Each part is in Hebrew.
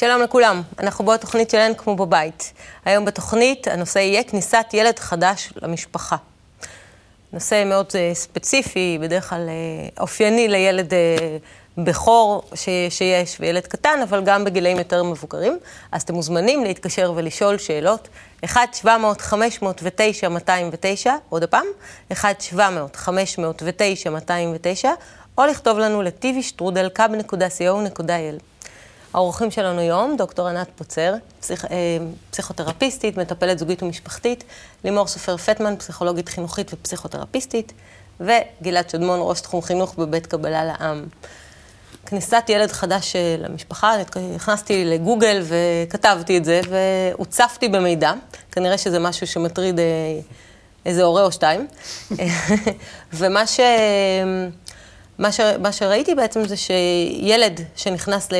שלום לכולם, אנחנו בתוכנית של אין כמו בבית. היום בתוכנית הנושא יהיה כניסת ילד חדש למשפחה. נושא מאוד uh, ספציפי, בדרך כלל uh, אופייני לילד uh, בכור ש- שיש וילד קטן, אבל גם בגילאים יותר מבוגרים. אז אתם מוזמנים להתקשר ולשאול שאלות. 1-700-509-209, עוד הפעם, 1-700-509-209, או לכתוב לנו לטיבי.שטרודל.קב.co.il. האורחים שלנו היום, דוקטור ענת פוצר, פסיכ... אה, פסיכותרפיסטית, מטפלת זוגית ומשפחתית, לימור סופר פטמן, פסיכולוגית חינוכית ופסיכותרפיסטית, וגלעד שדמון, ראש תחום חינוך בבית קבלה לעם. כניסת ילד חדש אה, למשפחה, נכנסתי לגוגל וכתבתי את זה, והוצפתי במידע. כנראה שזה משהו שמטריד אה, איזה הורה או שתיים. ומה ש... מה, ש, מה שראיתי בעצם זה שילד שנכנס ל,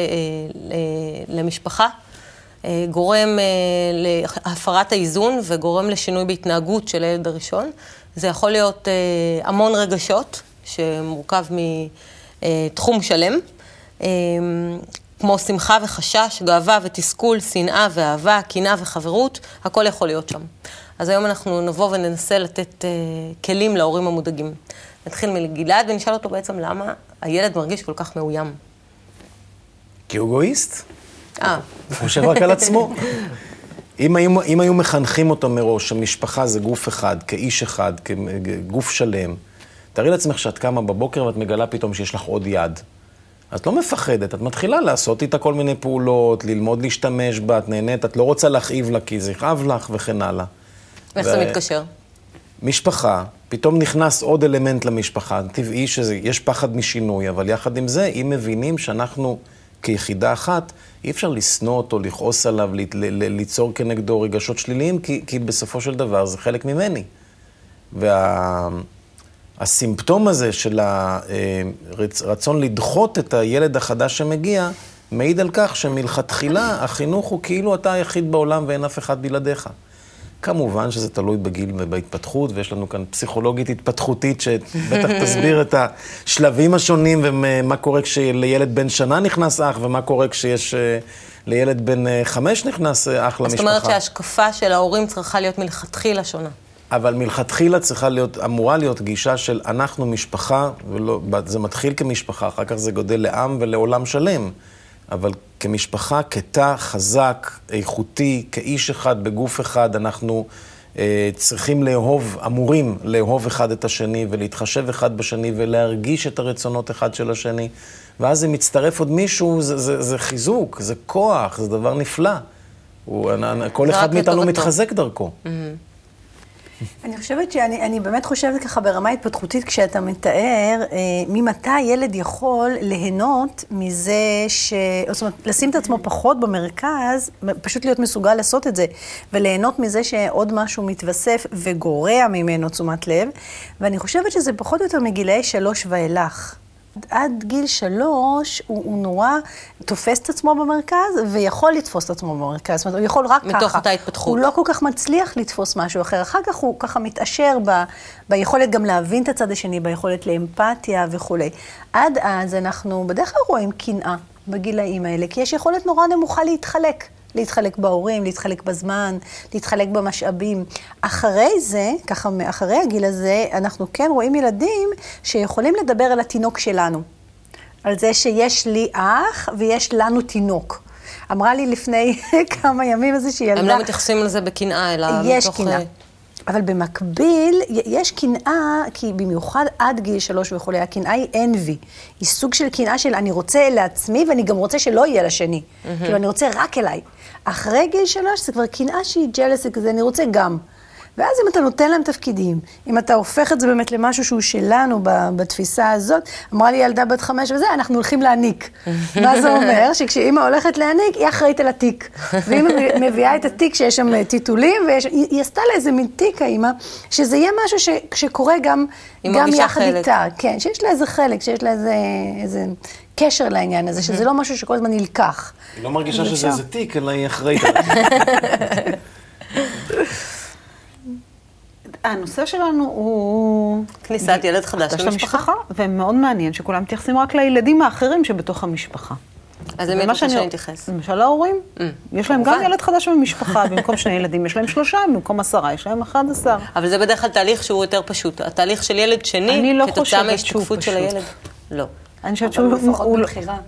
ל, למשפחה אה, גורם אה, להפרת האיזון וגורם לשינוי בהתנהגות של הילד הראשון. זה יכול להיות אה, המון רגשות, שמורכב מתחום שלם, כמו שמחה וחשש, גאווה ותסכול, שנאה ואהבה, קנאה וחברות, הכל יכול להיות שם. אז היום אנחנו נבוא וננסה לתת כלים להורים המודאגים. נתחיל מגלעד ונשאל אותו בעצם למה הילד מרגיש כל כך מאוים. כי הוא אגואיסט. אה. הוא חושב רק על עצמו. אם היו, אם היו מחנכים אותו מראש, המשפחה זה גוף אחד, כאיש אחד, כגוף שלם, תארי לעצמך שאת קמה בבוקר ואת מגלה פתאום שיש לך עוד יד. את לא מפחדת, את מתחילה לעשות איתה כל מיני פעולות, ללמוד להשתמש בה, את נהנית, את לא רוצה להכאיב לה כי זה יכאב לך וכן הלאה. איך ו... זה מתקשר? משפחה, פתאום נכנס עוד אלמנט למשפחה, טבעי שיש פחד משינוי, אבל יחד עם זה, אם מבינים שאנחנו כיחידה אחת, אי אפשר לשנוא אותו, לכעוס עליו, ליצור כנגדו רגשות שליליים, כי, כי בסופו של דבר זה חלק ממני. והסימפטום וה, הזה של הרצון לדחות את הילד החדש שמגיע, מעיד על כך שמלכתחילה החינוך הוא כאילו אתה היחיד בעולם ואין אף אחד בלעדיך. כמובן שזה תלוי בגיל ובהתפתחות, ויש לנו כאן פסיכולוגית התפתחותית שבטח תסביר את השלבים השונים ומה קורה כשלילד בן שנה נכנס אח, ומה קורה כשיש אה, לילד בן אה, חמש נכנס אה, אח למשפחה. זאת אומרת שההשקפה של ההורים צריכה להיות מלכתחילה שונה. אבל מלכתחילה צריכה להיות, אמורה להיות גישה של אנחנו משפחה, וזה מתחיל כמשפחה, אחר כך זה גודל לעם ולעולם שלם. אבל כמשפחה, כתא חזק, איכותי, כאיש אחד, בגוף אחד, אנחנו אה, צריכים לאהוב, אמורים לאהוב אחד את השני ולהתחשב אחד בשני ולהרגיש את הרצונות אחד של השני. ואז אם מצטרף עוד מישהו, זה, זה, זה חיזוק, זה כוח, זה דבר נפלא. הוא, כל אחד מאיתנו מתחזק דרכו. Mm-hmm. אני חושבת שאני אני באמת חושבת ככה ברמה התפתחותית, כשאתה מתאר אה, ממתי ילד יכול ליהנות מזה ש... זאת אומרת, לשים את עצמו פחות במרכז, פשוט להיות מסוגל לעשות את זה, וליהנות מזה שעוד משהו מתווסף וגורע ממנו תשומת לב, ואני חושבת שזה פחות או יותר מגילאי שלוש ואילך. עד גיל שלוש הוא, הוא נורא תופס את עצמו במרכז, ויכול לתפוס את עצמו במרכז. זאת אומרת, הוא יכול רק מתוך ככה. מתוך אותה התפתחות. הוא לא כל כך מצליח לתפוס משהו אחר. אחר כך הוא ככה מתעשר ב, ביכולת גם להבין את הצד השני, ביכולת לאמפתיה וכולי. עד אז אנחנו בדרך כלל רואים קנאה בגילאים האלה, כי יש יכולת נורא נמוכה להתחלק. להתחלק בהורים, להתחלק בזמן, להתחלק במשאבים. אחרי זה, ככה אחרי הגיל הזה, אנחנו כן רואים ילדים שיכולים לדבר על התינוק שלנו. על זה שיש לי אח ויש לנו תינוק. אמרה לי לפני כמה ימים איזושהי ילדה... הם לא מתייחסים לזה בקנאה, אלא יש מתוך... יש קנאה. אבל במקביל, יש קנאה, כי במיוחד עד גיל שלוש וכולי, הקנאה היא envy. היא סוג של קנאה של אני רוצה לעצמי ואני גם רוצה שלא יהיה לשני. Mm-hmm. כאילו, אני רוצה רק אליי. אחרי גיל שלוש זה כבר קנאה שהיא ג'לסי כזה, אני רוצה גם. ואז אם אתה נותן להם תפקידים, אם אתה הופך את זה באמת למשהו שהוא שלנו בתפיסה הזאת, אמרה לי ילדה בת חמש וזה, אנחנו הולכים להעניק. מה זה אומר? שכשאימא הולכת להעניק, היא אחראית על התיק. ואימא מביאה את התיק שיש שם טיטולים, והיא עשתה לה איזה מין תיק, האימא, שזה יהיה משהו ש, שקורה גם, גם יחד חלק. איתה. כן, שיש לה איזה חלק, שיש לה איזה, איזה קשר לעניין הזה, שזה לא משהו שכל הזמן נלקח. היא לא מרגישה שזה איזה תיק, אלא היא אחראית על הנושא שלנו הוא... כניסת ילד חדש למשפחה. ומאוד מעניין שכולם מתייחסים רק לילדים האחרים שבתוך המשפחה. אז למי את רוצה שאני- שנתייחס? למשל ההורים. יש להם גם. ילד חדש במשפחה, במקום שני ילדים יש להם שלושה, במקום עשרה יש להם אחד עשר. אבל זה בדרך כלל תהליך שהוא יותר פשוט. התהליך של ילד שני, לא כתוצאה מההשתקפות של הילד. לא. אני חושבת שהוא... לפחות לא- מבחירה. אה,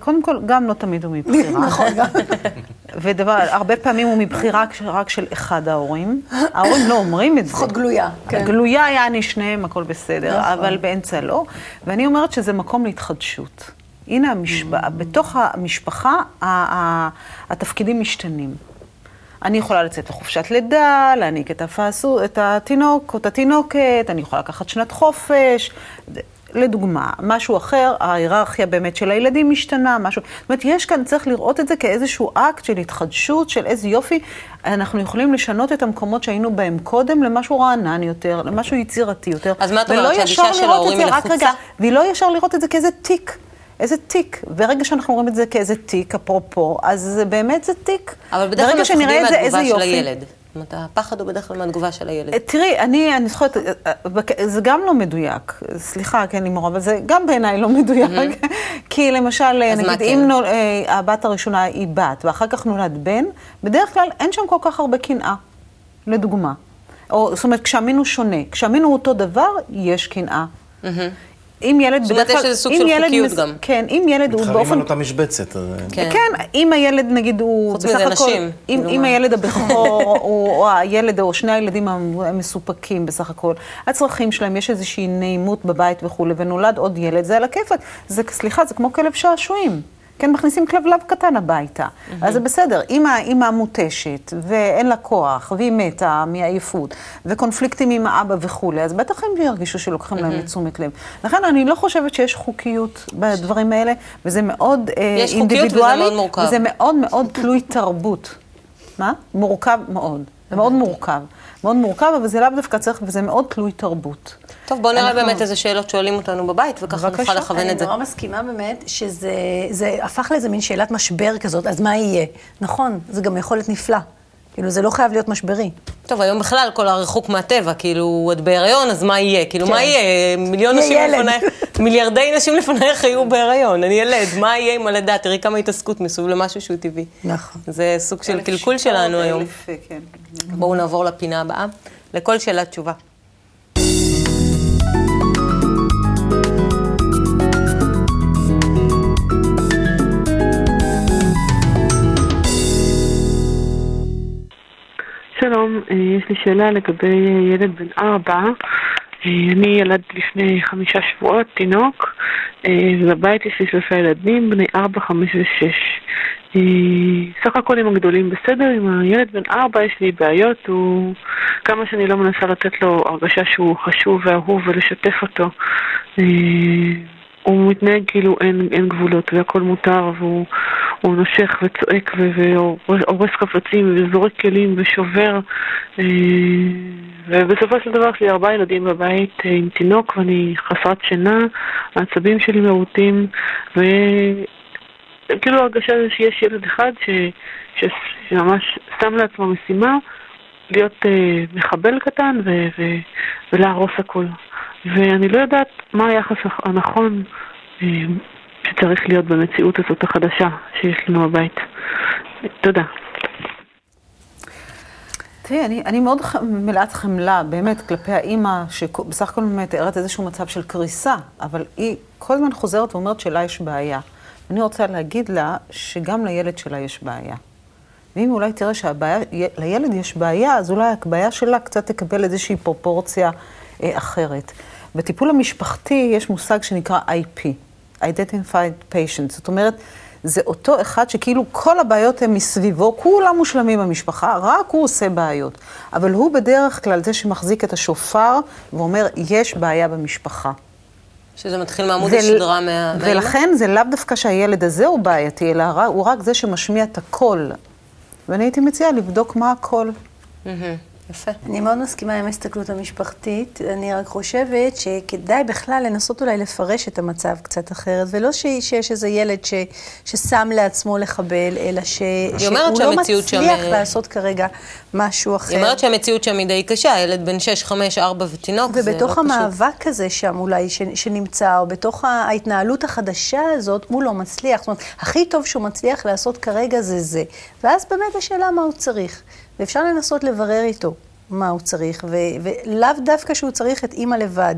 קודם כל, גם לא תמיד הוא מבחירה. נכון, גם. ודבר, הרבה פעמים הוא מבחירה רק של אחד ההורים. ההורים לא אומרים את זה. לפחות גלויה. כן. גלויה יעני שניהם, הכל בסדר, נכון. אבל באמצע לא. ואני אומרת שזה מקום להתחדשות. הנה, המשפ... בתוך המשפחה, התפקידים משתנים. אני יכולה לצאת לחופשת לידה, להעניק את, הפעסו, את התינוק או את התינוקת, אני יכולה לקחת שנת חופש. לדוגמה, משהו אחר, ההיררכיה באמת של הילדים משתנה, משהו... זאת אומרת, יש כאן, צריך לראות את זה כאיזשהו אקט של התחדשות, של איזה יופי. אנחנו יכולים לשנות את המקומות שהיינו בהם קודם למשהו רענן יותר, למשהו יצירתי יותר. אז מה את אומרת, שהגישה של לראות את ההורים זה, היא רק לחוצה? והיא לא ישר לראות את זה כאיזה תיק. איזה תיק. ברגע שאנחנו רואים את זה כאיזה תיק, אפרופו, אז זה באמת זה תיק. אבל בדרך כלל מפחדים מהתגובה של יופי. הילד. זאת אומרת, הפחד הוא בדרך כלל מהתגובה של הילד. תראי, אני, אני זוכרת, זה גם לא מדויק. סליחה, כן, לימור, אבל זה גם בעיניי לא מדויק. כי למשל, נגיד, כן? אם נול, אה, הבת הראשונה היא בת, ואחר כך נולד בן, בדרך כלל אין שם כל כך הרבה קנאה, לדוגמה. או, זאת אומרת, כשהמין הוא שונה. כשהמין הוא אותו דבר, יש קנאה. אם ילד זאת אומרת, בדרך יש כלל... איזה סוג אם של חוקיות מס- גם. כן, אם ילד הוא מתחרים באופן... על אותה משבצת. אז, כן. כן, אם הילד נגיד הוא חוץ מזה, נשים, אם, כאילו? הילד הבכור, או הילד או שני הילדים הם הם מסופקים בסך הכל, הצרכים שלהם, יש איזושהי נעימות בבית וכולי, ונולד עוד ילד, זה על הכיפאק. זה, סליחה, זה כמו כלב שעשועים. כן, מכניסים כלבלב קטן הביתה. אז זה בסדר. אם האימא מותשת, ואין לה כוח, והיא מתה מעייפות, וקונפליקטים עם האבא וכולי, אז בטח הם ירגישו שלוקחים להם לתשומת לב. לכן אני לא חושבת שיש חוקיות בדברים האלה, וזה מאוד אה, יש חוקיות וזה אינדיבידואלי, מאוד מורכב. וזה מאוד מאוד תלוי תרבות. מה? מורכב מאוד. זה מאוד מורכב. מאוד מורכב, אבל זה לאו דווקא צריך, וזה מאוד תלוי תרבות. טוב, בואו נראה אנחנו- באמת איזה שאלות שואלים אותנו בבית, וככה בבקשה. נוכל לכוון את זה. אני נורא מסכימה באמת שזה זה הפך לאיזה מין שאלת משבר כזאת, אז מה יהיה? נכון, זה גם יכול להיות נפלא. כאילו, זה לא חייב להיות משברי. טוב, היום בכלל כל הריחוק מהטבע, כאילו, את בהיריון, אז מה יהיה? כאילו, כן. מה יהיה? מיליון יהיה נשים. לפנייך, מיליארדי נשים לפנייך היו בהיריון, אני ילד, מה יהיה עם הלידה? תראי כמה התעסקות מסביב למשהו שהוא טבעי. נכון. זה סוג של קלקול שלנו היום. כן. בואו נעבור לפינה הבאה. לכל שאלה תשובה. שלום, אה, יש לי שאלה לגבי אה, ילד בן ארבע. אה, אני ילדתי לפני חמישה שבועות, תינוק, ובבית יש לי שלושה ילדים, בני ארבע, חמש ושש. סך הכל עם הגדולים בסדר, עם הילד בן ארבע יש לי בעיות, הוא... כמה שאני לא מנסה לתת לו הרגשה שהוא חשוב ואהוב ולשתף אותו. הוא מתנהג כאילו אין, אין גבולות והכל מותר והוא הוא נושך וצועק והורס חפצים וזורק כלים ושובר אה, ובסופו של דבר יש לי ארבעה ילדים בבית אה, עם תינוק ואני חסרת שינה, העצבים שלי מרוטים וכאילו הרגשה זה שיש ילד אחד ש, ש, שממש שם לעצמו משימה להיות אה, מחבל קטן ו- ו- ולהרוס הכול. ואני לא יודעת מה היחס הנכון אה, שצריך להיות במציאות הזאת החדשה שיש לנו בבית. תודה. תראי, אני, אני מאוד ח- מלאת חמלה, באמת, כלפי האימא, שבסך הכל מתארת איזשהו מצב של קריסה, אבל היא כל הזמן חוזרת ואומרת שלה יש בעיה. אני רוצה להגיד לה שגם לילד שלה יש בעיה. ואם אולי תראה שלילד יש בעיה, אז אולי הבעיה שלה קצת תקבל איזושהי פרופורציה אחרת. בטיפול המשפחתי יש מושג שנקרא IP, Identified Patient, זאת אומרת, זה אותו אחד שכאילו כל הבעיות הן מסביבו, כולם מושלמים במשפחה, רק הוא עושה בעיות. אבל הוא בדרך כלל זה שמחזיק את השופר ואומר, יש בעיה במשפחה. שזה מתחיל מעמוד ול- השדרה מה... ולכן זה לאו דווקא שהילד הזה הוא בעייתי, אלא הוא רק זה שמשמיע את הקול. ואני הייתי מציעה לבדוק מה הקול. מהמם, יפה. אני מאוד מסכימה עם ההסתכלות המשפחתית, אני רק חושבת שכדאי בכלל לנסות אולי לפרש את המצב קצת אחרת, ולא ש, שיש איזה ילד ש, ששם לעצמו לחבל, אלא ש, שהוא לא שהמציאות שם- מצליח לעשות כרגע משהו אחר. היא אומרת שהמציאות שם היא די קשה, ילד בן 6, 5, 4 ותינוק, זה לא ובתוך פשוט. המאבק הזה שם אולי ש, שנמצא, או בתוך ההתנהלות החדשה הזאת, הוא לא מצליח. זאת אומרת, הכי טוב שהוא מצליח לעשות כרגע זה זה. ואז באמת השאלה מה הוא צריך. ואפשר לנסות לברר איתו מה הוא צריך, ו, ולאו דווקא שהוא צריך את אימא לבד.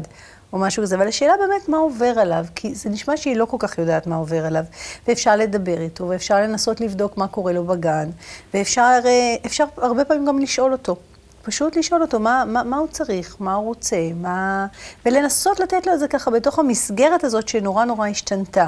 או משהו כזה, אבל השאלה באמת מה עובר עליו, כי זה נשמע שהיא לא כל כך יודעת מה עובר עליו, ואפשר לדבר איתו, ואפשר לנסות לבדוק מה קורה לו בגן, ואפשר אה, אפשר הרבה פעמים גם לשאול אותו. פשוט לשאול אותו מה, מה, מה הוא צריך, מה הוא רוצה, מה... ולנסות לתת לו את זה ככה בתוך המסגרת הזאת שנורא נורא השתנתה.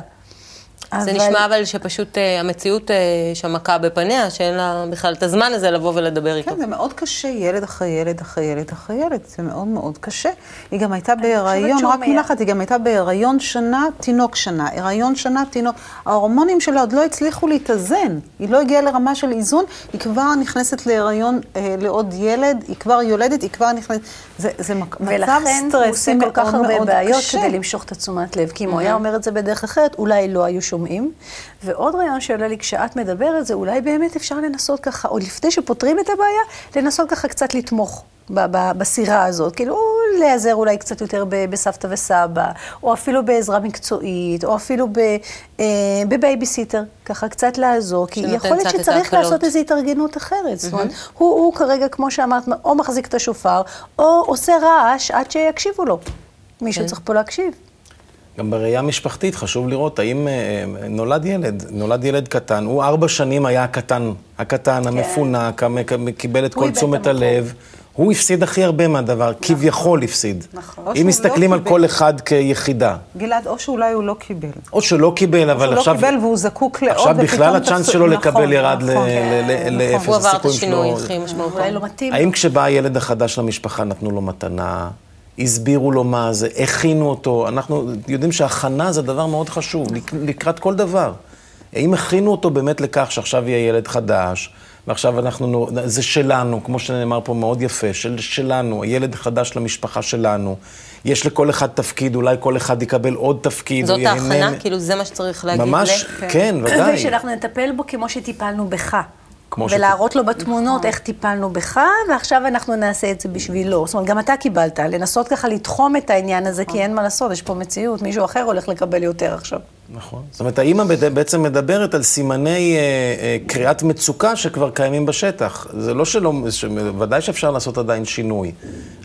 זה נשמע אבל שפשוט אה, המציאות אה, שם מכה בפניה, שאין לה בכלל את הזמן הזה לבוא ולדבר איתו. כן, זה מאוד קשה, ילד אחרי ילד אחרי ילד אחרי ילד, זה מאוד מאוד קשה. היא גם הייתה בהיריון, רק מי- מילה אחת, היא גם הייתה בהיריון שנה, תינוק שנה, הריון שנה, תינוק. ההורמונים שלה עוד לא הצליחו להתאזן, היא לא הגיעה לרמה של איזון, היא כבר נכנסת להיריון אה, לעוד ילד, היא כבר יולדת, היא כבר נכנסת, זה, זה מק- מצב ולכן הוא עושה סטרסי כל כך מאוד הרבה מאוד בעיות קשה. כדי למשוך את התשומת לב. כי אם הוא היה אומר את זה בדרך אחרת, אולי לא היו שומעים. ועוד רעיון שעולה לי כשאת מדברת, זה אולי באמת אפשר לנסות ככה, או לפני שפותרים את הבעיה, לנסות ככה קצת לתמוך. בסירה הזאת, כאילו להיעזר אולי קצת יותר ב- בסבתא וסבא, או אפילו בעזרה מקצועית, או אפילו ב- אה, בבייביסיטר, ככה קצת לעזור, כי יכול להיות שצריך. לעשות איזו התארגנות אחרת. זאת אומרת, הוא, הוא כרגע, כמו שאמרת, או מחזיק את השופר, או עושה רעש עד שיקשיבו לו. מישהו כן. צריך פה להקשיב. גם בראייה משפחתית חשוב לראות האם אה, נולד ילד, נולד ילד קטן, הוא ארבע שנים היה הקטן, הקטן, המפונק, המק- קיבל את כן. הוא כל תשומת. הלב. הוא הפסיד הכי הרבה מהדבר, כביכול הפסיד. נכון. או אם שהוא מסתכלים לא על קיבל. כל אחד כיחידה, גלעד, או שאולי הוא לא קיבל. או שלא קיבל, אבל שהוא לא עכשיו... קיבל והוא זקוק לעוד, עכשיו בכלל הצ'אנס שלו נכון, לקבל ירד ל- נכון. ל- ל- נכון. לאפס. הוא עבר את השינוי הכי משמעותי. לא מתאים. האם. כשבא הילד החדש למשפחה נתנו לו מתנה, הסבירו לו מה זה, הכינו אותו? אנחנו יודעים שהכנה זה דבר מאוד חשוב, לק- לקראת כל דבר. האם הכינו אותו באמת לכך שעכשיו יהיה ילד חדש, ועכשיו אנחנו, נו- זה שלנו, כמו שנאמר פה מאוד יפה, של, שלנו, ילד חדש למשפחה שלנו. יש לכל אחד תפקיד, אולי כל אחד יקבל עוד תפקיד. זאת ההכנה? כאילו זה מה שצריך להגיד ממש, ל... כן, ודאי. ושאנחנו נטפל בו כמו שטיפלנו בך. כמו ולהראות לו בתמונות איך טיפלנו בך, ועכשיו אנחנו נעשה את זה בשבילו. זאת אומרת, גם אתה קיבלת, לנסות ככה לתחום את העניין הזה, כי אין מה לעשות, יש פה מציאות, מישהו אחר הולך לקבל יותר עכשיו. נכון. זאת אומרת, האימא בעצם מדברת על סימני אה, אה, קריאת מצוקה שכבר קיימים בשטח. זה לא שלא, ש- ודאי שאפשר לעשות עדיין שינוי,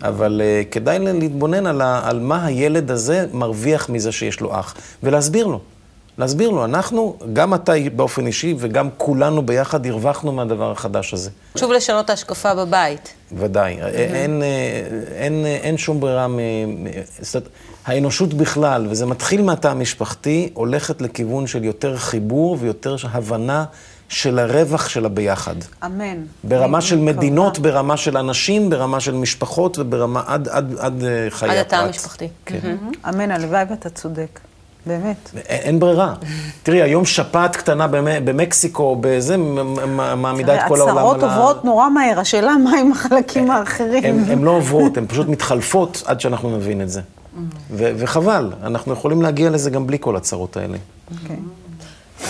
אבל אה, כדאי להתבונן על, ה, על מה הילד הזה מרוויח מזה שיש לו אח, ולהסביר לו. להסביר לו, אנחנו, גם אתה באופן אישי וגם כולנו ביחד הרווחנו מהדבר החדש הזה. חשוב לשנות את ההשקפה בבית. ודאי. אין, אה, אין, אה, אין שום ברירה מ... זאת אומרת, האנושות בכלל, וזה מתחיל מהתא המשפחתי, הולכת לכיוון של יותר חיבור ויותר הבנה של הרווח של הביחד. אמן. ברמה של אני מדינות, מקווה. ברמה של אנשים, ברמה של משפחות וברמה עד, עד, עד אה, חיי עד הפרט. התא המשפחתי. כן. אמן, הלוואי ואתה צודק. באמת. אין, ברירה. תראי, היום שפעת קטנה במ- במקסיקו, בזה, מעמידה את כל העולם על ה... הצהרות עוברות נורא מהר, השאלה מה עם החלקים האחרים. הן לא עוברות, הן פשוט מתחלפות עד שאנחנו נבין את זה. ו- וחבל, אנחנו יכולים להגיע לזה גם בלי כל הצרות האלה. אוקיי.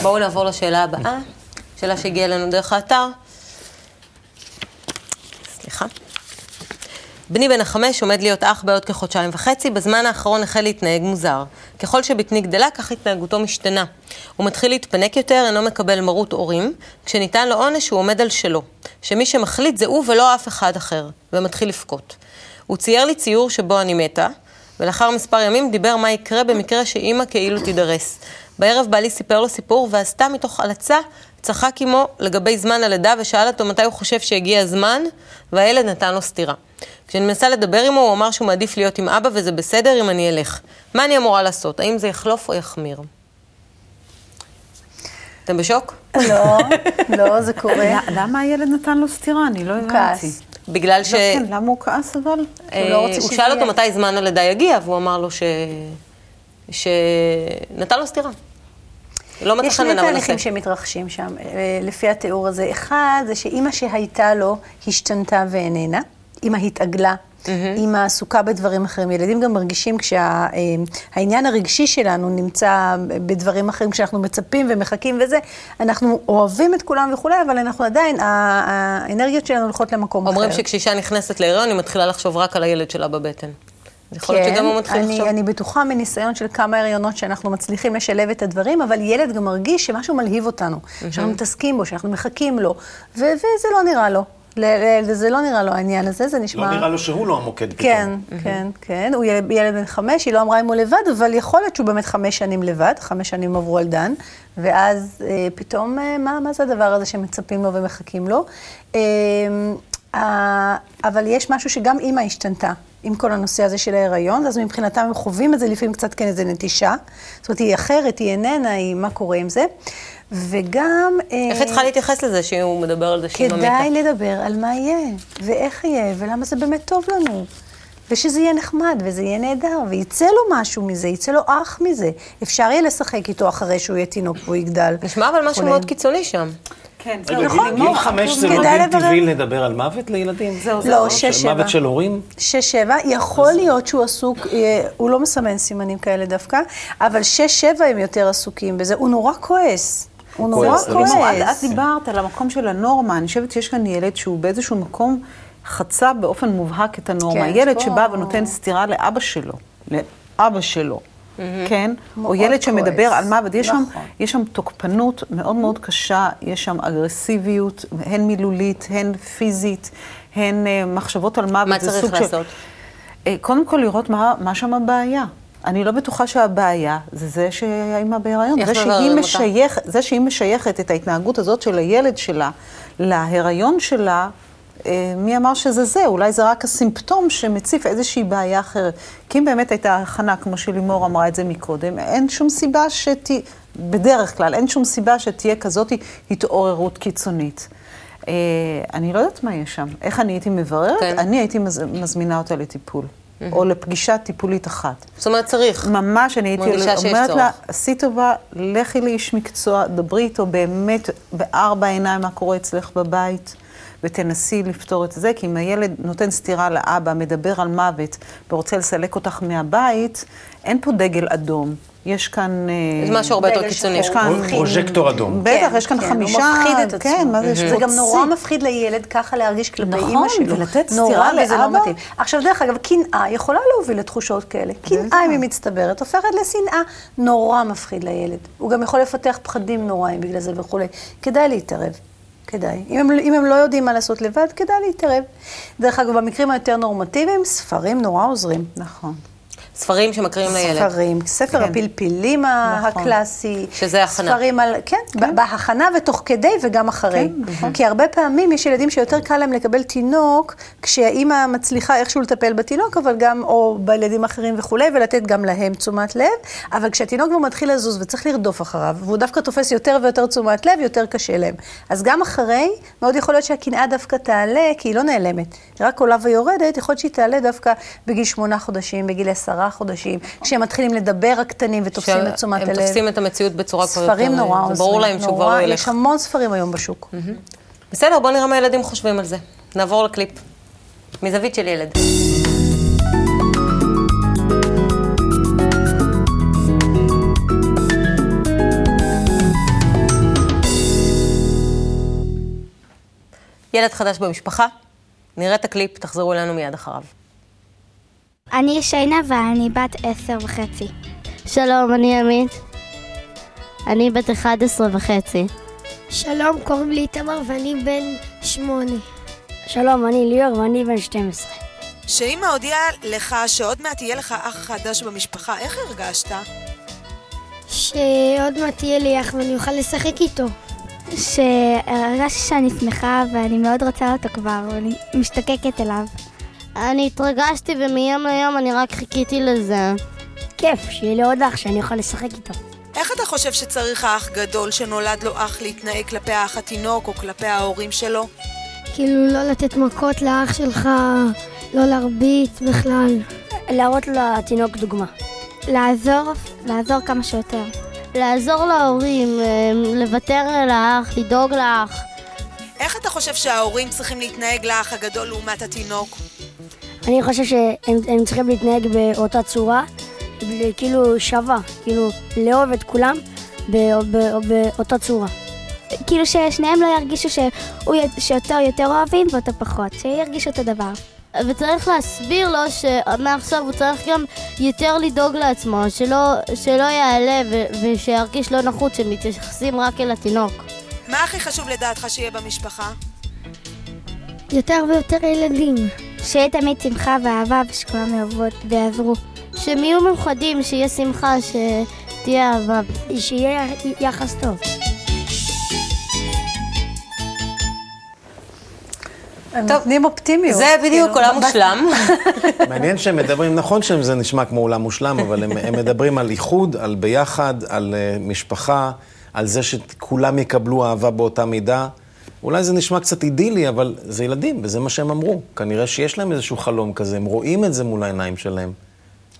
בואו נעבור לשאלה הבאה, שאלה שהגיעה אלינו דרך האתר. סליחה. בני בן החמש עומד להיות אח בעוד כחודשיים וחצי, בזמן האחרון החל להתנהג מוזר. ככל שבטני גדלה, כך התנהגותו משתנה. הוא מתחיל להתפנק יותר, אינו מקבל מרות הורים, כשניתן לו עונש הוא עומד על שלו. שמי שמחליט זה הוא ולא אף אחד אחר, ומתחיל לבכות. הוא צייר לי ציור שבו אני מתה, ולאחר מספר ימים דיבר מה יקרה במקרה שאימא כאילו תידרס. בערב בעלי סיפר לו סיפור, ועשתה מתוך הלצה, צחק עמו לגבי זמן הלידה, ושאל אותו מתי הוא חושב שהגיע הזמן, והילד נתן לו סטירה. כשאני מנסה לדבר עמו, הוא אמר שהוא מעדיף להיות עם אבא וזה בסדר אם אני אלך. מה אני אמורה לעשות? האם זה יחלוף או יחמיר? אתם בשוק? לא, לא, זה קורה. למה הילד נתן לו סטירה? אני לא הבנתי. כעס. בגלל ש... לא, כן, למה הוא כעס אבל? אה, לא הוא שזה שאל אותו. מתי זמן הלידה יגיע, והוא אמר לו ש... שנתן לו סטירה. לא מצא יש חן שני בעיניו תהליכים הנושא. שמתרחשים שם, אה, לפי התיאור הזה. אחד, זה שאימא שהייתה לו השתנתה ואיננה. אימא התעגלה. אימא עסוקה בדברים אחרים. ילדים גם מרגישים כשהעניין הרגשי שלנו נמצא בדברים אחרים, כשאנחנו מצפים ומחכים וזה, אנחנו אוהבים את כולם וכולי, אבל אנחנו עדיין, האנרגיות שלנו הולכות למקום אחר. אומרים שכשאישה נכנסת להיריון, היא מתחילה לחשוב רק על הילד שלה בבטן. יכול להיות שגם הוא מתחיל כן, אני, לחשוב. אני בטוחה מניסיון של כמה הריונות שאנחנו מצליחים לשלב את הדברים, אבל ילד גם מרגיש שמשהו מלהיב אותנו, שאנחנו מתעסקים בו, שאנחנו מחכים לו, ו- וזה לא נראה לו. ל- ל- זה לא נראה לו העניין הזה, זה נשמע... לא נראה לו שהוא לא המוקד פתאום. כן, כן, כן. הוא ילד, ילד בן חמש, היא לא אמרה אם הוא לבד, אבל יכול להיות שהוא באמת חמש שנים לבד, חמש שנים עברו על דן, ואז אה, פתאום, אה, מה, מה זה הדבר הזה שמצפים לו ומחכים לו? אה, אבל יש משהו שגם אימא השתנתה. עם כל הנושא הזה של ההיריון, אז מבחינתם הם חווים את זה לפעמים קצת כאיזה נטישה. זאת אומרת, היא אחרת, היא איננה, היא מה קורה עם זה. וגם... אה, איך היא צריכה להתייחס לזה שהוא מדבר על זה שאימא מתה? כדאי לדבר על מה יהיה, ואיך יהיה, ולמה זה באמת טוב לנו. ושזה יהיה נחמד, וזה יהיה נהדר, ויצא לו משהו מזה, יצא לו אח מזה. אפשר יהיה לשחק איתו אחרי שהוא יהיה תינוק והוא יגדל. נשמע אבל משהו. מאוד קיצוני שם. כן, רגע, זהו, גיל- חמש זה לא גיל. טבעי לדבר על מוות לילדים? זהו, לא, זהו. שש, שבע. מוות של הורים? שש, שבע, יכול להיות שהוא עסוק, אה, הוא לא מסמן סימנים כאלה דווקא, אבל שש, שבע הם יותר עסוקים בזה. הוא נורא כועס. הוא נורא כועס, זה לא את- כועס. דיברת על המקום של הנורמה, אני חושבת שיש כאן ילד שהוא באיזשהו מקום חצה באופן מובהק את הנורמה. כן, ילד שבא ונותן סטירה לאבא שלו, לאבא שלו, כן? או ילד שמדבר כועס. על מוות, יש שם- נכון. יש שם תוקפנות מאוד מאוד קשה, יש שם אגרסיביות, הן מילולית, הן פיזית, הן אה, מחשבות על מוות. מה צריך לעשות? אה, קודם כל לראות מה, מה שם הבעיה. אני לא בטוחה שהבעיה זה זה שהאימא בהיריון. זה שהיא, מבררים אותה? משייך, זה שהיא משייכת את ההתנהגות הזאת של הילד שלה להיריון שלה, מי אמר שזה זה? אולי זה רק הסימפטום שמציף איזושהי בעיה אחרת. כי אם באמת הייתה הכנה, כמו שלימור אמרה את זה מקודם, אין שום סיבה שתהיה, בדרך כלל, אין שום סיבה שתהיה כזאת התעוררות קיצונית. אה, אני לא יודעת מה יש שם. איך אני הייתי מבררת? כן. אני הייתי מז, מזמינה אותה לטיפול. או לפגישה טיפולית אחת. זאת אומרת, צריך. ממש, אני הייתי אומרת לה, צורך. עשי טובה, לכי לאיש מקצוע, דברי איתו באמת בארבע עיניים מה קורה אצלך בבית, ותנסי לפתור את זה, כי אם הילד נותן סטירה לאבא, מדבר על מוות, ורוצה לסלק אותך מהבית, אין פה דגל אדום. יש כאן... אה, זה משהו הרבה יותר קיצוני. יש כאן... פרו- פרוז'קטור אדום. בטח, כן, יש כאן כן, חמישה... הוא מפחיד את עצמו. כן, מה זה, זה גם. נורא מפחיד לילד ככה להרגיש כלפי נכון, אימא שלו. ולתת נורא, סטירה וזה לא לאבא? מתאים. עכשיו, דרך אגב, קנאה יכולה להוביל לתחושות כאלה. קנאה, אם היא מצטברת, הופכת לשנאה. נורא מפחיד לילד. הוא גם יכול לפתח פחדים נוראים בגלל זה וכולי. כדאי להתערב. כדאי. אם הם, אם הם לא יודעים מה לעשות לבד, כדאי להתערב. דרך אגב, במקרים היותר נורמטיביים, ספרים נורא עוזרים. נכון. ספרים שמקריאים לילד. ספרים, ספר כן. הפלפילים נכון. הקלאסי. שזה הכנה. ספרים על, כן, כן. בהכנה ותוך כדי וגם אחרי. כן, נכון. כי הרבה פעמים יש ילדים שיותר קל להם לקבל תינוק, כשהאימא מצליחה איכשהו לטפל בתינוק, אבל גם, או בילדים אחרים וכולי, ולתת גם להם תשומת לב. אבל כשהתינוק כבר מתחיל לזוז וצריך לרדוף אחריו, והוא דווקא תופס יותר ויותר תשומת לב, יותר קשה להם. אז גם אחרי, מאוד יכול להיות שהקנאה דווקא תעלה, כי היא לא נעלמת. היא רק עולה ויורדת, יכול להיות שהיא תעלה דווקא בגיל שמונה חודשים, בגיל עשרה חודשים, כשהם מתחילים לדבר הקטנים ותופסים את תשומת הם הלב. תופסים את המציאות בצורה כבר יותר... ספרים נורא עוזרים. זה ברור להם שהוא כבר לא ילך. יש המון ספרים היום בשוק. בסדר, בואו נראה מה הילדים חושבים על זה. נעבור לקליפ. מזווית של ילד. ילד חדש במשפחה, נראה את הקליפ, תחזרו אלינו מיד אחריו. אני שיינה ואני בת עשר וחצי. שלום, אני עמית. אני בת 11 וחצי. שלום, קוראים לי איתמר ואני בן שמונה. שלום, אני ליאור ואני בן 12. שאמא הודיעה לך שעוד מעט יהיה לך אח חדש במשפחה, איך הרגשת? שעוד מעט יהיה לי אח ואני אוכל לשחק איתו. שהרגשתי שאני שמחה ואני מאוד רוצה אותו כבר, ואני משתקקת אליו. אני התרגשתי ומיום ליום אני רק חיכיתי לזה. כיף, שיהיה לי עוד אח שאני אוכל לשחק איתו. איך אתה חושב שצריך האח גדול שנולד לו אח להתנהג כלפי האח התינוק או כלפי ההורים שלו? כאילו לא לתת מכות לאח שלך, לא להרביץ בכלל. להראות לתינוק דוגמה. לעזור, לעזור כמה שיותר. לעזור להורים, אה, לוותר לאח, לדאוג לאח. איך אתה חושב שההורים צריכים להתנהג לאח הגדול לעומת התינוק? אני חושב שהם צריכים להתנהג באותה צורה, כאילו שווה, כאילו לאהוב את כולם באותה צורה. כאילו ששניהם לא ירגישו שהוא, שאותו יותר אוהבים ואותו פחות, שירגישו אותו דבר. וצריך להסביר לו שמעכשיו הוא צריך גם יותר לדאוג לעצמו, שלא, שלא יעלה ו- ושירגיש לא נחות שמתייחסים רק אל התינוק. מה הכי חשוב לדעתך שיהיה במשפחה? יותר ויותר ילדים. שיהיה תמיד שמחה ואהבה ושכולם יעבוד ויעזרו. שהם יהיו מאוחדים, שיהיה שמחה, שתהיה אהבה. שיהיה יחס טוב. הם נותנים אופטימיות. זה בדיוק כאילו, עולם מושלם. מעניין שהם מדברים, נכון שזה נשמע כמו עולם מושלם, אבל הם, הם מדברים על איחוד, על ביחד, על uh, משפחה, על זה שכולם יקבלו אהבה באותה מידה. אולי זה נשמע קצת אידילי, אבל זה ילדים, וזה מה שהם אמרו. כנראה שיש להם איזשהו חלום כזה, הם רואים את זה מול העיניים שלהם.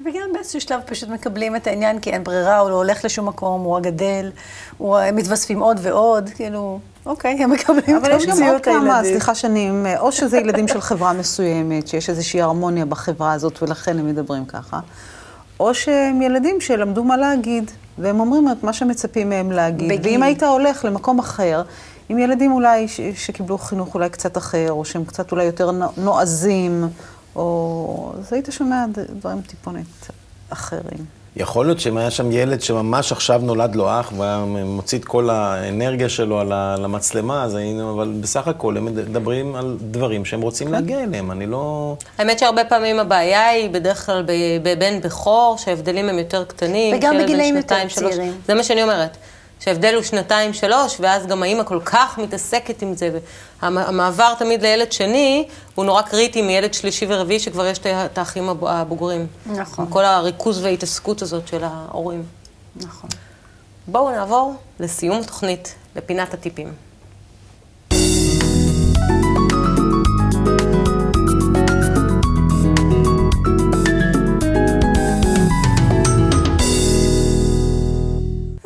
וגם באיזשהו שלב פשוט מקבלים את העניין, כי אין ברירה, הוא לא הולך לשום מקום, הוא הגדל, הוא, הם מתווספים עוד ועוד, כאילו, אוקיי, הם מקבלים את אבל יש גם עוד המציאות כמה, הילדים. סליחה שאני, או שזה ילדים של חברה מסוימת, שיש איזושהי הרמוניה בחברה הזאת ולכן הם מדברים ככה, או שהם ילדים שלמדו מה להגיד, והם אומרים את מה שמצפים מהם להגיד. בגיל. ואם היית הולך למקום אחר, עם ילדים אולי ש- שקיבלו חינוך אולי קצת אחר, או שהם קצת אולי יותר נו- נועזים, או... אז היית שומע דברים טיפונת אחרים. יכול להיות שאם היה שם ילד שממש עכשיו נולד לו אח, והיה מוציא את כל האנרגיה שלו על המצלמה, אז היינו, אבל בסך הכל הם מדברים על דברים שהם רוצים להגיע אליהם, אני לא... האמת שהרבה פעמים הבעיה היא בדרך כלל בבן בכור, שההבדלים הם יותר קטנים. וגם בגילאים יותר. צעירים. זה מה שאני אומרת. שההבדל הוא שנתיים, שלוש, ואז גם האימא כל כך מתעסקת עם זה. המעבר תמיד לילד שני, הוא נורא קריטי מילד שלישי ורביעי, שכבר יש את האחים הב- הבוגרים. נכון. עם כל הריכוז וההתעסקות הזאת של ההורים. נכון. בואו נעבור לסיום התוכנית, לפינת הטיפים.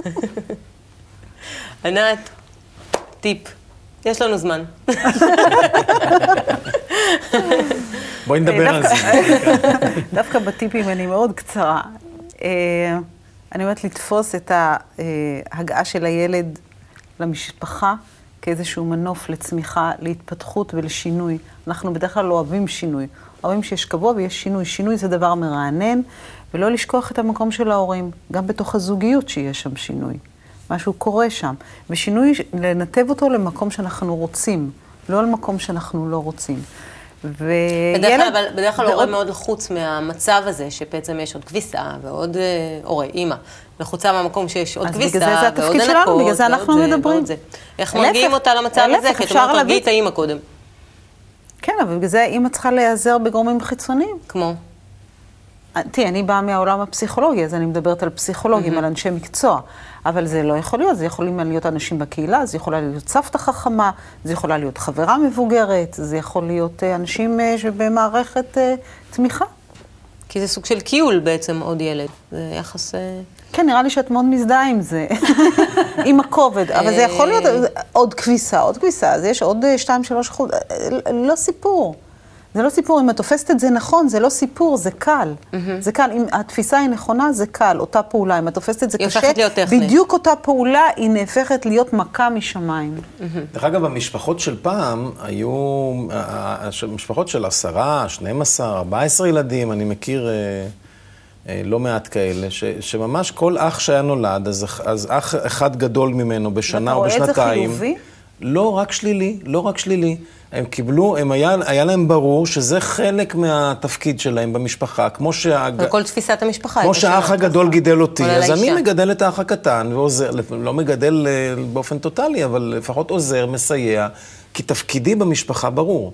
ענת, טיפ. יש לנו זמן. בואי נדבר על זה. דווקא בטיפים אני מאוד קצרה. אה, אני אומרת לתפוס את ההגעה של הילד למשפחה כאיזשהו מנוף לצמיחה, להתפתחות ולשינוי. אנחנו בדרך כלל לא אוהבים שינוי. אוהבים שיש קבוע ויש שינוי. שינוי זה דבר מרענן, ולא לשכוח את המקום של ההורים, גם בתוך הזוגיות שיש שם שינוי. משהו קורה שם. ושינוי, לנתב אותו למקום שאנחנו רוצים, לא למקום שאנחנו לא רוצים. וילד... בדרך כלל, אבל בדרך כלל ועוד- הורה מאוד לחוץ מהמצב הזה, שבעצם יש עוד כביסה ועוד אה, הורה, אימא. לחוצה מהמקום שיש עוד אז בגלל כביסה זה זה ועוד התפקיד שלנו, בגלל זה ועוד אנחנו זה, מדברים. ועוד. איך מרגיעים אותה למצב הזה? כי את אומרת, תרגיעי להביא- את האימא קודם. כן, אבל בגלל זה האימא צריכה להיעזר בגורמים חיצוניים. כמו? תראי, אני באה מהעולם הפסיכולוגי, אז אני מדברת על פסיכולוגים, על אנשי מקצוע. אבל זה לא יכול להיות, זה יכולים להיות אנשים בקהילה, זה יכולה להיות סבתא חכמה, זה יכולה להיות חברה מבוגרת, זה יכול להיות אה, אנשים אה, שבמערכת אה, תמיכה. כי זה סוג של קיול בעצם, עוד ילד. זה יחס... כן, נראה לי שאת מאוד מזדהה עם זה, עם הכובד, אבל זה יכול להיות עוד כביסה, עוד כביסה, אז יש עוד אה, שתיים, שלוש חוט, אה, לא סיפור. זה לא סיפור, אם את תופסת את זה נכון, זה לא סיפור, זה קל. זה קל, אם התפיסה היא נכונה, זה קל, אותה פעולה. אם את תופסת את זה היא קשה, הופכת להיות טכנית. בדיוק אותה פעולה, היא נהפכת להיות מכה משמיים. דרך אגב, המשפחות של פעם היו, ה- ה- משפחות של עשרה, 12, 14 ילדים, אני מכיר אה, אה, לא מעט כאלה, ש, שממש כל אח שהיה נולד, אז, אח- אז אח אחד גדול ממנו בשנה או ואתה רואה את זה בשנתיים. חיובי? לא רק שלילי, לא רק שלילי. הם קיבלו, הם היה, היה להם ברור שזה חלק מהתפקיד שלהם במשפחה, כמו שהג... וכל תפיסת המשפחה. כמו שהאח. הגדול גידל אותי, אז אני. מגדל את האח הקטן ועוזר, לא מגדל אה, באופן טוטאלי, אבל לפחות עוזר, מסייע, כי תפקידי במשפחה ברור.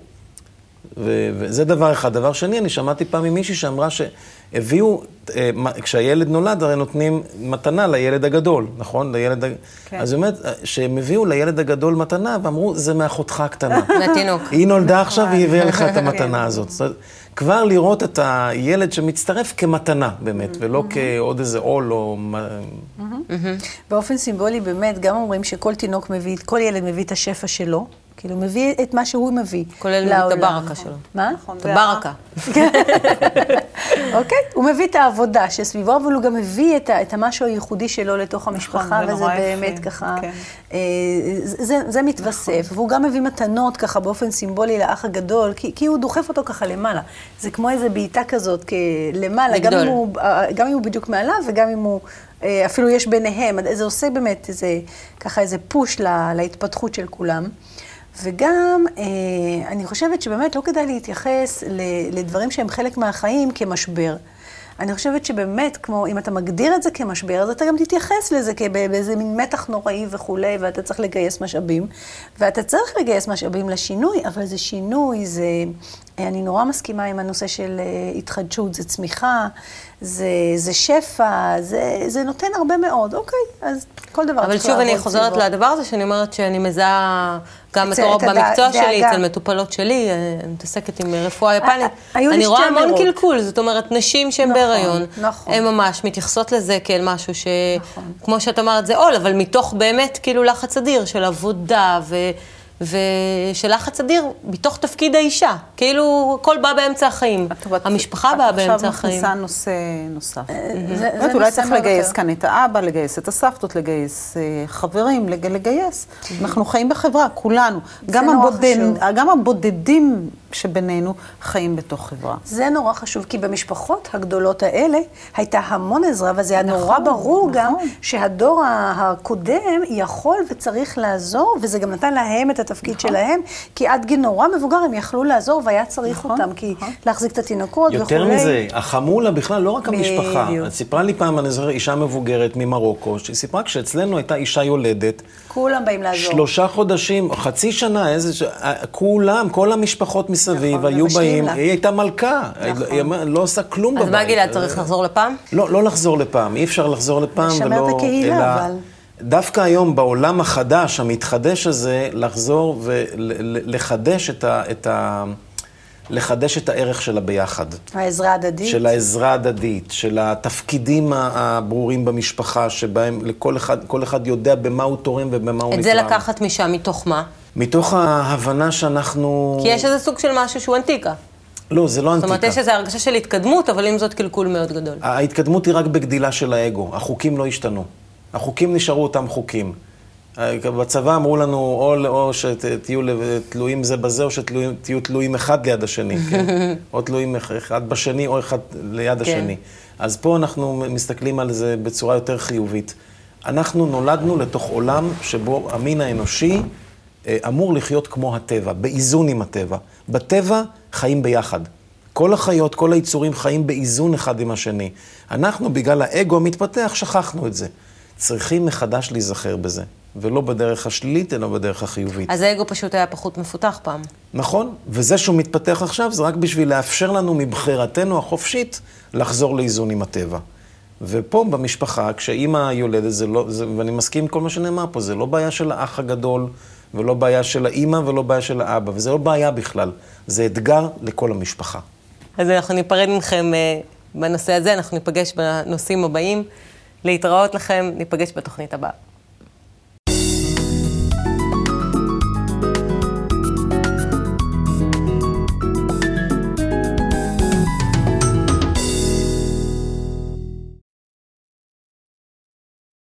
ו- וזה דבר אחד. דבר שני, אני שמעתי פעם ממישהי שאמרה שהביאו, אה, כשהילד נולד, הרי נותנים מתנה לילד הגדול, נכון? לילד... ה- כן. אז היא אומרת, אה, שהם הביאו לילד הגדול מתנה, ואמרו, זה מאחותך הקטנה. מהתינוק. היא נולדה עכשיו, היא הביאה לך את המתנה הזאת. זאת אומרת, כבר לראות את הילד שמצטרף כמתנה, באמת, ולא כעוד איזה עול או... מה- באופן סימבולי, באמת, גם אומרים שכל תינוק מביא, כל ילד מביא את השפע שלו, כאילו, מביא את מה שהוא מביא כולל לעולם. את הברקה שלו. מה? נכון, את הברקה. אוקיי? הוא מביא את העבודה שסביבו, אבל הוא גם מביא את, ה, את המשהו הייחודי שלו לתוך המשפחה, נכון, זה וזה באמת יפה, ככה, כן. אה, זה, זה מתווסף. והוא גם מביא מתנות ככה באופן סימבולי לאח הגדול, כי, כי הוא דוחף אותו ככה למעלה. זה כמו איזה בעיטה כזאת, למעלה, גם. אם, הוא, אה, גם אם הוא בדיוק מעליו וגם אם הוא, אה, אפילו יש ביניהם, זה עושה באמת איזה, ככה איזה פוש לה, להתפתחות של כולם. וגם, אה, אני חושבת שבאמת לא כדאי להתייחס לדברים שהם חלק מהחיים כמשבר. אני חושבת שבאמת, כמו אם אתה מגדיר את זה כמשבר, אז אתה גם תתייחס לזה כאיזה מין מתח נוראי וכולי, ואתה צריך לגייס משאבים. ואתה צריך לגייס משאבים לשינוי, אבל זה שינוי, זה... אני נורא מסכימה עם הנושא של אה, התחדשות, זה צמיחה, זה, זה שפע, זה, זה נותן הרבה מאוד. אוקיי, אז כל דבר אבל שוב, אני חוזרת סביבו. לדבר הזה, שאני אומרת שאני מזהה גם בתור במקצוע שלי, דאגה. אצל מטופלות שלי, אה, אני מתעסקת עם רפואה יפנית. היו לי אני רואה המון. קלקול, זאת אומרת, נשים שהן נכון, בהיריון, נכון. הן ממש מתייחסות לזה כאל משהו ש... נכון. כמו שאת אמרת, זה עול, אבל מתוך באמת כאילו לחץ אדיר של עבודה ו... ושל לחץ אדיר מתוך תפקיד האישה. כאילו, הכל בא באמצע החיים. המשפחה באה באמצע עכשיו החיים. מכניסה נושא נוסף. באמת, אולי צריך לגייס. כאן את האבא, לגייס את הסבתות, לגייס אה, חברים, לג- לגייס. אנחנו חיים בחברה, כולנו. גם הבודדים שבינינו חיים בתוך חברה. זה נורא חשוב, כי במשפחות הגדולות האלה הייתה המון עזרה, וזה היה נורא ברור גם נכון. שהדור ה- הקודם יכול וצריך לעזור, וזה גם נתן להם את התפקיד שלהם, כי עד גיל נורא מבוגר הם יכלו לעזור והיה צריך נכון, אותם, כי נכון. להחזיק את התינוקות וכולי. יותר מזה, החמולה בכלל, לא רק המשפחה. בדיוק. את סיפרה לי פעם, אני זוכר, אישה מבוגרת ממרוקו, שהיא סיפרה כשאצלנו הייתה אישה יולדת, כולם באים לעזור. שלושה חודשים, חצי שנה, איזה... ש... אה, כולם, כל המשפחות מסביב נכון, היו באים, לה. היא הייתה מלכה. נכון. היא לא עושה כלום אז בבית. מה גלעד, צריך לחזור לפעם? לא, לא לחזור לפעם, אי אפשר לחזור לפעם לשמר ולא... את הקהילה, אלא אבל. דווקא היום, בעולם החדש, המתחדש הזה, לחזור ולחדש את ה... את ה... לחדש את הערך של הביחד. העזרה ההדדית. של העזרה ההדדית, של התפקידים הברורים במשפחה, שבהם לכל אחד, כל אחד יודע במה הוא תורם ובמה הוא את נתרם. זה לקחת משם, מתוך מה? מתוך ההבנה שאנחנו... כי יש איזה סוג של משהו שהוא אנטיקה. לא, זה לא זאת אנטיקה. אומרת, יש איזו הרגשה של התקדמות, אבל עם זאת קלקול מאוד גדול. ההתקדמות היא רק בגדילה של האגו, החוקים לא השתנו. החוקים נשארו אותם חוקים. בצבא אמרו לנו, או, או שתהיו תלויים זה בזה, או שתהיו תלויים אחד ליד השני, כן? או תלויים אחד בשני, או אחד ליד כן. השני. אז פה אנחנו מסתכלים על זה בצורה יותר חיובית. אנחנו נולדנו לתוך עולם שבו המין האנושי אה, אמור לחיות כמו הטבע, באיזון עם הטבע. בטבע חיים ביחד. כל החיות, כל היצורים חיים באיזון אחד עם השני. אנחנו, בגלל האגו המתפתח, שכחנו את זה. צריכים מחדש להיזכר בזה, ולא בדרך השלילית, אלא בדרך החיובית. אז האגו פשוט היה פחות מפותח פעם. נכון, וזה שהוא מתפתח עכשיו זה רק בשביל לאפשר לנו מבחירתנו החופשית לחזור לאיזון עם הטבע. ופה במשפחה, כשאימא יולדת, זה לא, זה, ואני מסכים עם כל מה שנאמר פה, זה לא בעיה של האח הגדול, ולא בעיה של האימא, ולא בעיה של האבא, וזה לא בעיה בכלל, זה אתגר לכל המשפחה. אז אנחנו ניפרד מכם אה, בנושא הזה, אנחנו ניפגש בנושאים הבאים. להתראות לכם, ניפגש בתוכנית הבאה.